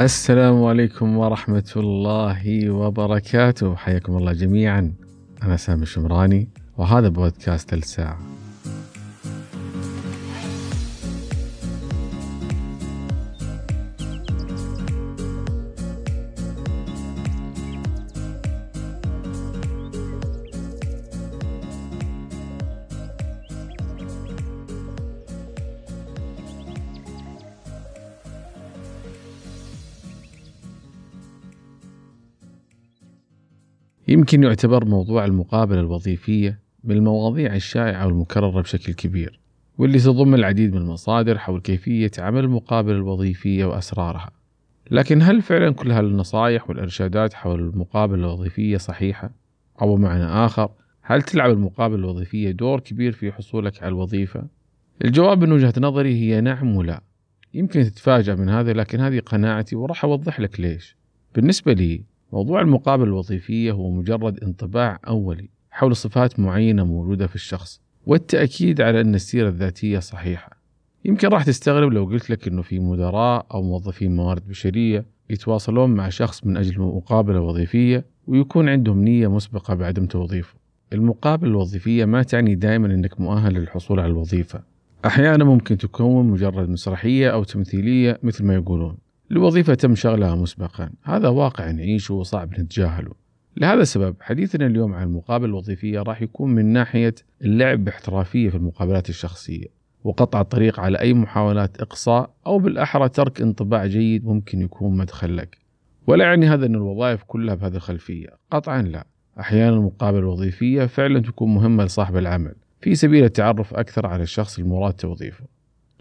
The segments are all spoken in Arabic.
السلام عليكم ورحمة الله وبركاته. حياكم الله جميعا. أنا سامي الشمراني وهذا بودكاست الساعة. يمكن يعتبر موضوع المقابلة الوظيفية من المواضيع الشائعة والمكررة بشكل كبير واللي تضم العديد من المصادر حول كيفية عمل المقابلة الوظيفية وأسرارها لكن هل فعلا كل هالنصائح والإرشادات حول المقابلة الوظيفية صحيحة؟ أو بمعنى آخر هل تلعب المقابلة الوظيفية دور كبير في حصولك على الوظيفة؟ الجواب من وجهة نظري هي نعم ولا يمكن تتفاجأ من هذا لكن هذه قناعتي وراح أوضح لك ليش بالنسبة لي موضوع المقابلة الوظيفية هو مجرد انطباع أولي حول صفات معينة موجودة في الشخص والتأكيد على أن السيرة الذاتية صحيحة. يمكن راح تستغرب لو قلت لك أنه في مدراء أو موظفين موارد بشرية يتواصلون مع شخص من أجل مقابلة وظيفية ويكون عندهم نية مسبقة بعدم توظيفه. المقابلة الوظيفية ما تعني دائما أنك مؤهل للحصول على الوظيفة. أحيانا ممكن تكون مجرد مسرحية أو تمثيلية مثل ما يقولون. لوظيفة تم شغلها مسبقا. هذا واقع نعيشه وصعب نتجاهله. لهذا السبب حديثنا اليوم عن المقابلة الوظيفية راح يكون من ناحية اللعب باحترافية في المقابلات الشخصية وقطع الطريق على أي محاولات إقصاء أو بالأحرى ترك انطباع جيد ممكن يكون مدخل لك. ولا يعني هذا أن الوظائف كلها بهذه الخلفية. قطعا لا. أحيانا المقابلة الوظيفية فعلا تكون مهمة لصاحب العمل. في سبيل التعرف أكثر على الشخص المراد توظيفه.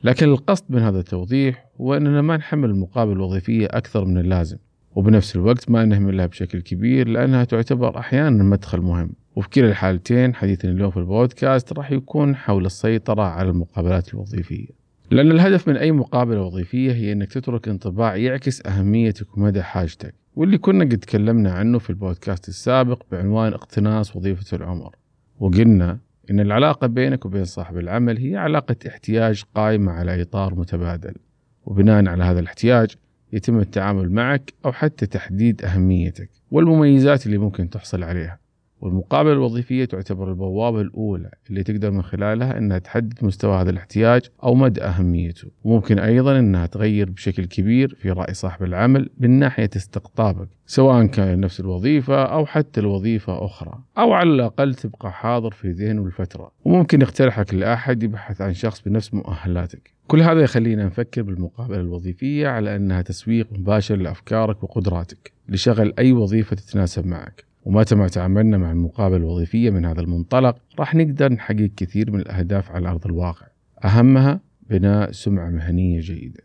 لكن القصد من هذا التوضيح هو أننا ما نحمل المقابلة الوظيفية أكثر من اللازم وبنفس الوقت ما نهملها بشكل كبير لأنها تعتبر أحيانا مدخل مهم. وفي الحالتين حديثنا اليوم في البودكاست راح يكون حول السيطرة على المقابلات الوظيفية. لأن الهدف من أي مقابلة وظيفية هي أنك تترك انطباع يعكس أهميتك ومدى حاجتك واللي كنا قد تكلمنا عنه في البودكاست السابق بعنوان اقتناص وظيفة العمر. وقلنا إن العلاقة بينك وبين صاحب العمل هي علاقة احتياج قائمة على إطار متبادل وبناء على هذا الاحتياج يتم التعامل معك أو حتى تحديد أهميتك والمميزات اللي ممكن تحصل عليها. والمقابلة الوظيفية تعتبر البوابة الأولى اللي تقدر من خلالها أنها تحدد مستوى هذا الاحتياج أو مدى أهميته. وممكن أيضا أنها تغير بشكل كبير في رأي صاحب العمل من ناحية استقطابك سواء كان نفس الوظيفة أو حتى الوظيفة أخرى أو على الأقل تبقى حاضر في ذهنه الفترة. وممكن يقترحك لأحد يبحث عن شخص بنفس مؤهلاتك. كل هذا يخلينا نفكر بالمقابلة الوظيفية على أنها تسويق مباشر لأفكارك وقدراتك لشغل أي وظيفة تتناسب معك. ومتى ما تعاملنا مع المقابلة الوظيفية من هذا المنطلق راح نقدر نحقق كثير من الأهداف على أرض الواقع. أهمها بناء سمعة مهنية جيدة.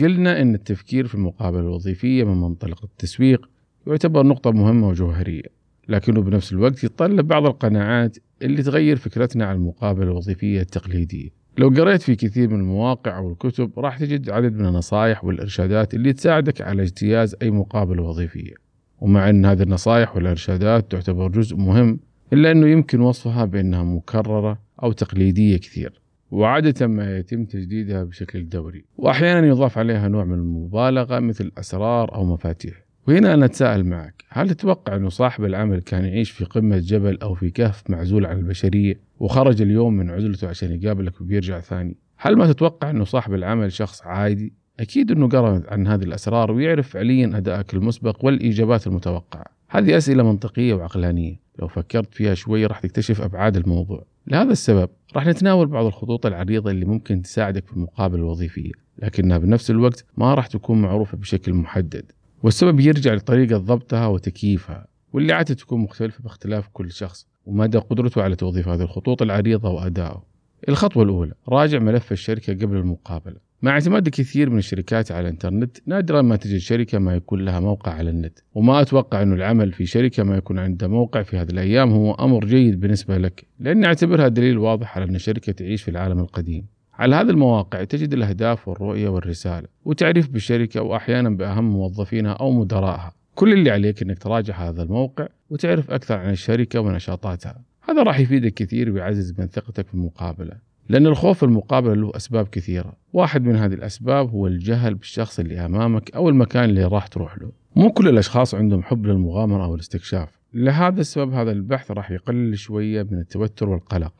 قلنا أن التفكير في المقابلة الوظيفية من منطلق التسويق يعتبر نقطة مهمة وجوهرية لكنه بنفس الوقت يتطلب بعض القناعات اللي تغير فكرتنا عن المقابلة الوظيفية التقليدية. لو قريت في كثير من المواقع أو الكتب راح تجد عدد من النصائح والإرشادات اللي تساعدك على اجتياز أي مقابلة وظيفية. ومع أن هذه النصائح والإرشادات تعتبر جزء مهم إلا أنه يمكن وصفها بأنها مكررة أو تقليدية كثير. وعادة ما يتم تجديدها بشكل دوري وأحيانا يضاف عليها نوع من المبالغة مثل أسرار أو مفاتيح. وهنا أنا أتساءل معك هل تتوقع أنه صاحب العمل كان يعيش في قمة جبل أو في كهف معزول عن البشرية وخرج اليوم من عزلته عشان يقابلك وبيرجع ثاني؟ هل ما تتوقع أنه صاحب العمل شخص عادي؟ أكيد أنه قرأ عن هذه الأسرار ويعرف فعليا أدائك المسبق والإجابات المتوقعة. هذه أسئلة منطقية وعقلانية. لو فكرت فيها شوي راح تكتشف أبعاد الموضوع. لهذا السبب راح نتناول بعض الخطوط العريضة اللي ممكن تساعدك في المقابلة الوظيفية لكنها بنفس الوقت ما راح تكون معروفة بشكل محدد. والسبب يرجع لطريقة ضبطها وتكييفها واللي عادة تكون مختلفة باختلاف كل شخص ومدى قدرته على توظيف هذه الخطوط العريضة وأدائه. الخطوة الأولى راجع ملف الشركة قبل المقابلة. مع اعتماد كثير من الشركات على الانترنت نادرا ما تجد شركة ما يكون لها موقع على النت. وما أتوقع أنه العمل في شركة ما يكون عنده موقع في هذه الأيام هو أمر جيد بالنسبة لك لأني أعتبرها دليل واضح على أن الشركة تعيش في العالم القديم. على هذه المواقع تجد الأهداف والرؤية والرسالة وتعريف بالشركة وأحيانا بأهم موظفينها أو مدرائها كل اللي عليك أنك تراجع هذا الموقع وتعرف أكثر عن الشركة ونشاطاتها. هذا راح يفيدك كثير ويعزز من ثقتك في المقابلة. لأن الخوف في المقابلة له أسباب كثيرة. واحد من هذه الأسباب هو الجهل بالشخص اللي أمامك أو المكان اللي راح تروح له. مو كل الأشخاص عندهم حب للمغامرة أو الاستكشاف. لهذا السبب هذا البحث راح يقلل شوية من التوتر والقلق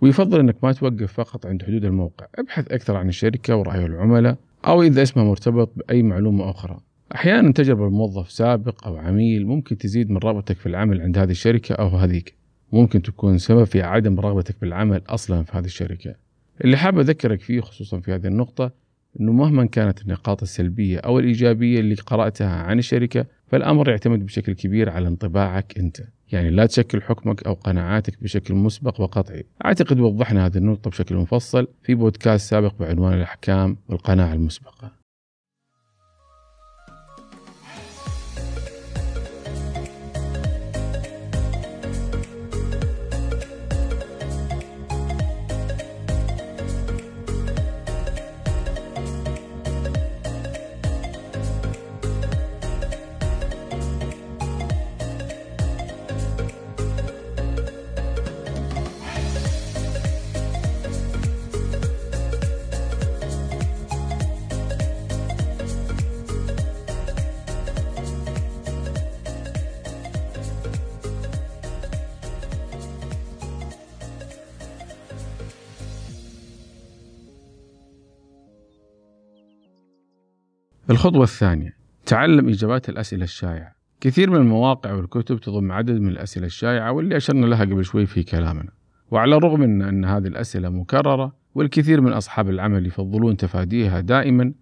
ويفضل أنك ما توقف فقط عند حدود الموقع. ابحث أكثر عن الشركة ورأي العملاء أو إذا اسمها مرتبط بأي معلومة أخرى. أحيانا تجربة الموظف سابق أو عميل ممكن تزيد من رغبتك في العمل عند هذه الشركة أو هذيك. ممكن تكون سبب في عدم رغبتك بالعمل أصلا في هذه الشركة. اللي حاب أذكرك فيه خصوصا في هذه النقطة أنه مهما كانت النقاط السلبية أو الإيجابية اللي قرأتها عن الشركة فالأمر يعتمد بشكل كبير على انطباعك أنت. يعني لا تشكل حكمك أو قناعاتك بشكل مسبق وقطعي. أعتقد وضحنا هذه النقطة بشكل مفصل في بودكاست سابق بعنوان الأحكام والقناعة المسبقة. الخطوة الثانية تعلم إجابات الأسئلة الشائعة. كثير من المواقع والكتب تضم عدد من الأسئلة الشائعة واللي أشرنا لها قبل شوي في كلامنا. وعلى الرغم من أن هذه الأسئلة مكررة والكثير من أصحاب العمل يفضلون تفاديها دائما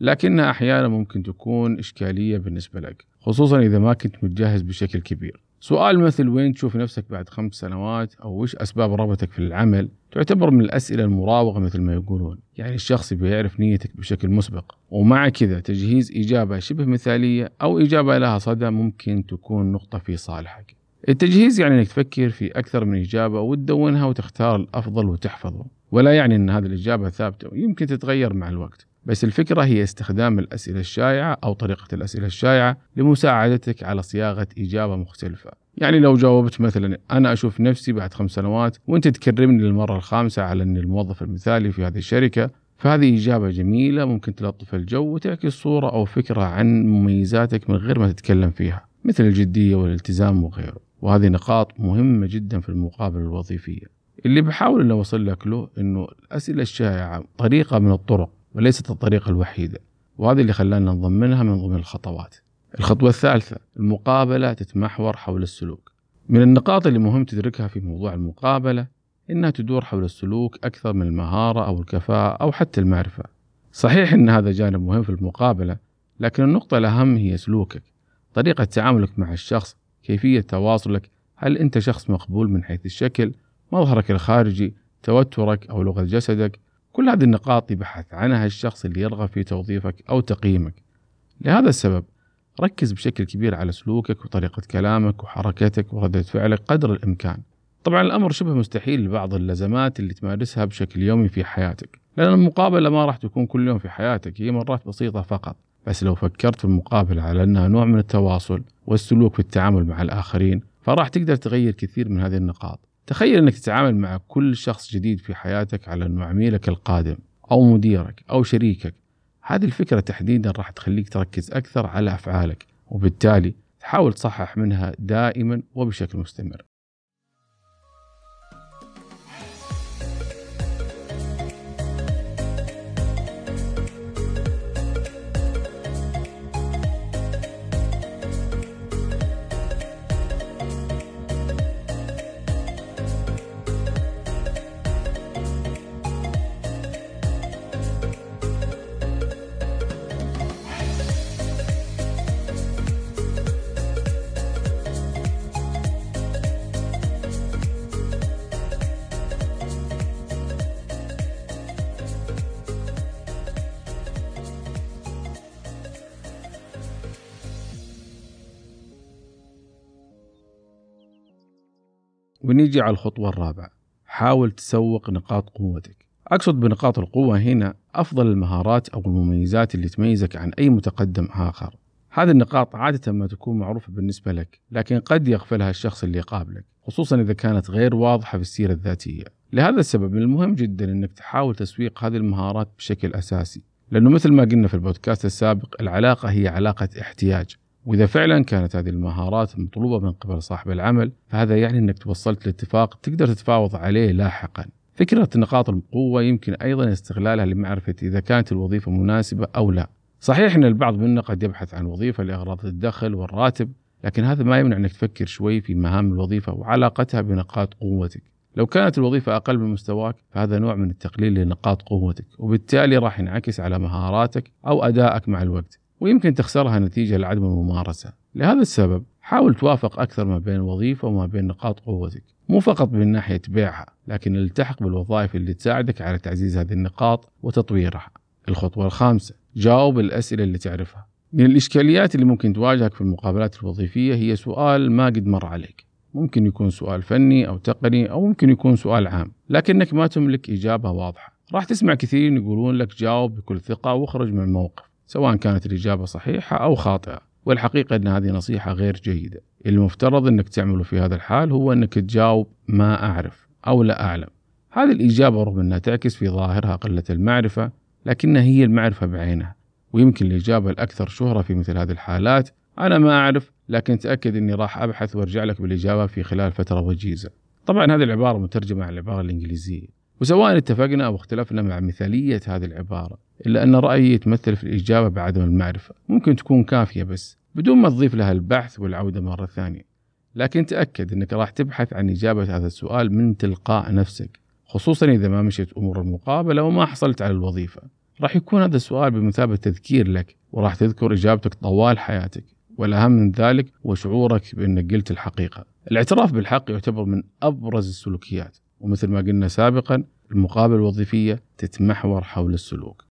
لكنها أحيانا ممكن تكون إشكالية بالنسبة لك خصوصا إذا ما كنت متجهز بشكل كبير. سؤال مثل وين تشوف نفسك بعد خمس سنوات؟ أو وش أسباب رغبتك في العمل؟ تعتبر من الأسئلة المراوغة مثل ما يقولون. يعني الشخص بيعرف نيتك بشكل مسبق ومع كذا تجهيز إجابة شبه مثالية أو إجابة لها صدى ممكن تكون نقطة في صالحك. التجهيز يعني إنك تفكر في أكثر من إجابة وتدونها وتختار الأفضل وتحفظه. ولا يعني إن هذه الإجابة ثابتة ويمكن تتغير مع الوقت. بس الفكرة هي استخدام الأسئلة الشائعة أو طريقة الأسئلة الشائعة لمساعدتك على صياغة إجابة مختلفة. يعني لو جاوبت مثلا أنا أشوف نفسي بعد خمس سنوات وأنت تكرمني للمرة الخامسة على أني الموظف المثالي في هذه الشركة. فهذه إجابة جميلة ممكن تلطف الجو وتعكس صورة أو فكرة عن مميزاتك من غير ما تتكلم فيها مثل الجدية والالتزام وغيره. وهذه نقاط مهمة جدا في المقابلة الوظيفية. اللي بحاول أن أوصل لك له أنه الأسئلة الشائعة طريقة من الطرق وليست الطريقة الوحيدة. وهذا اللي خلانا نضمنها من ضمن الخطوات. الخطوة الثالثة المقابلة تتمحور حول السلوك. من النقاط اللي مهم تدركها في موضوع المقابلة إنها تدور حول السلوك أكثر من المهارة أو الكفاءة أو حتى المعرفة. صحيح أن هذا جانب مهم في المقابلة لكن النقطة الأهم هي سلوكك طريقة تعاملك مع الشخص كيفية تواصلك هل أنت شخص مقبول من حيث الشكل مظهرك الخارجي توترك أو لغة جسدك. كل هذه النقاط يبحث عنها الشخص اللي يرغب في توظيفك أو تقييمك. لهذا السبب ركز بشكل كبير على سلوكك وطريقة كلامك وحركتك وردة فعلك قدر الإمكان. طبعا الأمر شبه مستحيل لبعض اللزمات اللي تمارسها بشكل يومي في حياتك لأن المقابلة ما راح تكون كل يوم في حياتك هي مرات بسيطة فقط. بس لو فكرت في المقابلة على أنها نوع من التواصل والسلوك في التعامل مع الآخرين فراح تقدر تغير كثير من هذه النقاط. تخيل إنك تتعامل مع كل شخص جديد في حياتك على انه عميلك القادم أو مديرك أو شريكك. هذه الفكرة تحديدا راح تخليك تركز أكثر على أفعالك وبالتالي تحاول تصحح منها دائما وبشكل مستمر. ونيجي على الخطوة الرابعة. حاول تسوق نقاط قوتك. أقصد بنقاط القوة هنا أفضل المهارات أو المميزات اللي تميزك عن أي متقدم آخر. هذه النقاط عادة ما تكون معروفة بالنسبة لك لكن قد يغفلها الشخص اللي يقابلك خصوصا إذا كانت غير واضحة في السيرة الذاتية. لهذا السبب من المهم جدا أنك تحاول تسويق هذه المهارات بشكل أساسي لأنه مثل ما قلنا في البودكاست السابق العلاقة هي علاقة احتياج. وإذا فعلا كانت هذه المهارات مطلوبة من قبل صاحب العمل فهذا يعني أنك توصلت لاتفاق تقدر تتفاوض عليه لاحقا. فكرة نقاط القوة يمكن أيضا استغلالها لمعرفة إذا كانت الوظيفة مناسبة أو لا. صحيح أن البعض منا قد يبحث عن وظيفة لأغراض الدخل والراتب لكن هذا ما يمنع أنك تفكر شوي في مهام الوظيفة وعلاقتها بنقاط قوتك. لو كانت الوظيفة أقل من مستواك فهذا نوع من التقليل لنقاط قوتك وبالتالي راح ينعكس على مهاراتك أو أدائك مع الوقت. ويمكن تخسرها نتيجة لعدم الممارسة. لهذا السبب حاول توافق أكثر ما بين الوظيفة وما بين نقاط قوتك. مو فقط من ناحية بيعها لكن التحق بالوظائف اللي تساعدك على تعزيز هذه النقاط وتطويرها. الخطوة الخامسة جاوب الأسئلة اللي تعرفها. من الإشكاليات اللي ممكن تواجهك في المقابلات الوظيفية هي سؤال ما قد مر عليك. ممكن يكون سؤال فني أو تقني أو ممكن يكون سؤال عام لكنك ما تملك إجابة واضحة. راح تسمع كثيرين يقولون لك جاوب بكل ثقة واخرج من الموقف. سواء كانت الإجابة صحيحة أو خاطئة. والحقيقة أن هذه نصيحة غير جيدة. المفترض أنك تعمله في هذا الحال هو أنك تجاوب ما أعرف أو لا أعلم. هذه الإجابة رغم أنها تعكس في ظاهرها قلة المعرفة لكنها هي المعرفة بعينها. ويمكن الإجابة الأكثر شهرة في مثل هذه الحالات أنا ما أعرف لكن تأكد أني راح أبحث وأرجع لك بالإجابة في خلال فترة وجيزة. طبعا هذه العبارة مترجمة عن العبارة الإنجليزية. وسواء اتفقنا أو اختلفنا مع مثالية هذه العبارة إلا أن رأيي يتمثل في الإجابة بعدم المعرفة. ممكن تكون كافية بس بدون ما تضيف لها البحث والعودة مرة ثانية. لكن تأكد أنك راح تبحث عن إجابة هذا السؤال من تلقاء نفسك خصوصا إذا ما مشيت أمور المقابلة وما حصلت على الوظيفة. راح يكون هذا السؤال بمثابة تذكير لك وراح تذكر إجابتك طوال حياتك. والأهم من ذلك هو شعورك بأنك قلت الحقيقة. الاعتراف بالحق يعتبر من أبرز السلوكيات. ومثل ما قلنا سابقا المقابلة الوظيفية تتمحور حول السلوك.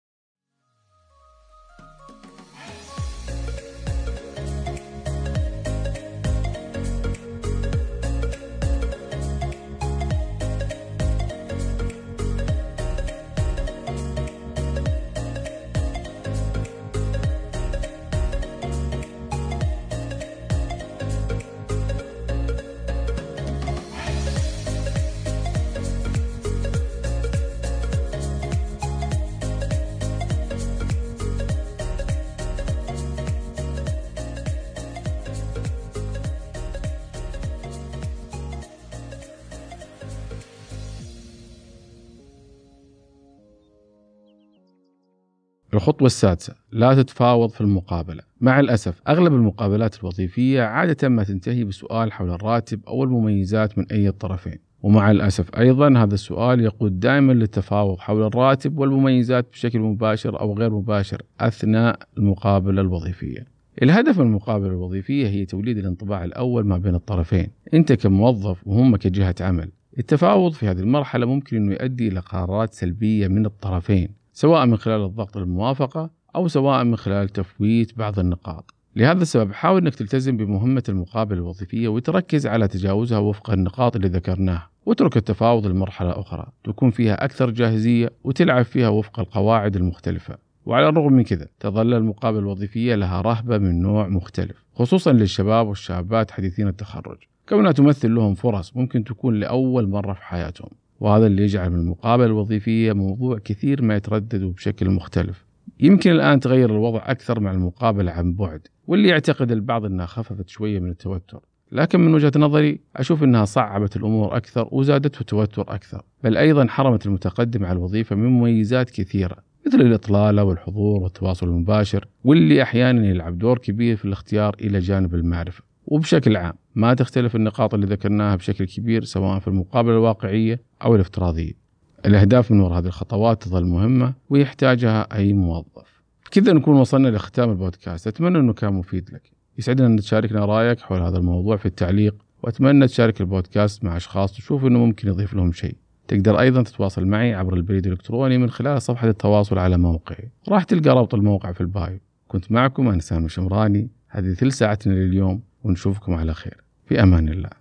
الخطوة السادسة لا تتفاوض في المقابلة. مع الأسف أغلب المقابلات الوظيفية عادة ما تنتهي بسؤال حول الراتب أو المميزات من أي الطرفين. ومع الأسف أيضا هذا السؤال يقود دائما للتفاوض حول الراتب والمميزات بشكل مباشر أو غير مباشر أثناء المقابلة الوظيفية. الهدف من المقابلة الوظيفية هي توليد الانطباع الأول ما بين الطرفين. أنت كموظف وهم كجهة عمل التفاوض في هذه المرحلة ممكن أنه يؤدي إلى قرارات سلبية من الطرفين. سواء من خلال الضغط للموافقة أو سواء من خلال تفويت بعض النقاط. لهذا السبب حاول أنك تلتزم بمهمة المقابلة الوظيفية وتركز على تجاوزها وفق النقاط اللي ذكرناها واترك التفاوض لمرحلة أخرى تكون فيها أكثر جاهزية وتلعب فيها وفق القواعد المختلفة. وعلى الرغم من كذا تظل المقابلة الوظيفية لها رهبة من نوع مختلف خصوصا للشباب والشابات حديثين التخرج. كونها تمثل لهم فرص ممكن تكون لأول مرة في حياتهم. وهذا اللي يجعل من المقابلة الوظيفية موضوع كثير ما يترددوا بشكل مختلف. يمكن الآن تغير الوضع أكثر مع المقابلة عن بعد واللي يعتقد البعض أنها خففت شوية من التوتر. لكن من وجهة نظري أشوف أنها صعبت الأمور أكثر وزادته التوتر أكثر بل أيضا حرمت المتقدم على الوظيفة من مميزات كثيرة مثل الإطلالة والحضور والتواصل المباشر واللي أحيانا يلعب دور كبير في الاختيار إلى جانب المعرفة. وبشكل عام ما تختلف النقاط اللي ذكرناها بشكل كبير سواء في المقابلة الواقعية أو الافتراضية. الأهداف من وراء هذه الخطوات تظل مهمة ويحتاجها أي موظف. كذا نكون وصلنا لختام البودكاست. أتمنى أنه كان مفيد لك. يسعدنا أن تشاركنا رأيك حول هذا الموضوع في التعليق وأتمنى تشارك البودكاست مع أشخاص تشوف أنه ممكن يضيف لهم شيء. تقدر أيضا تتواصل معي عبر البريد الإلكتروني من خلال صفحة التواصل على موقعي. راح تلقى رابط الموقع في البايو. كنت معكم أنا سامي شمراني. هذه ثلث ساعتنا لليوم. ونشوفكم على خير. في أمان الله.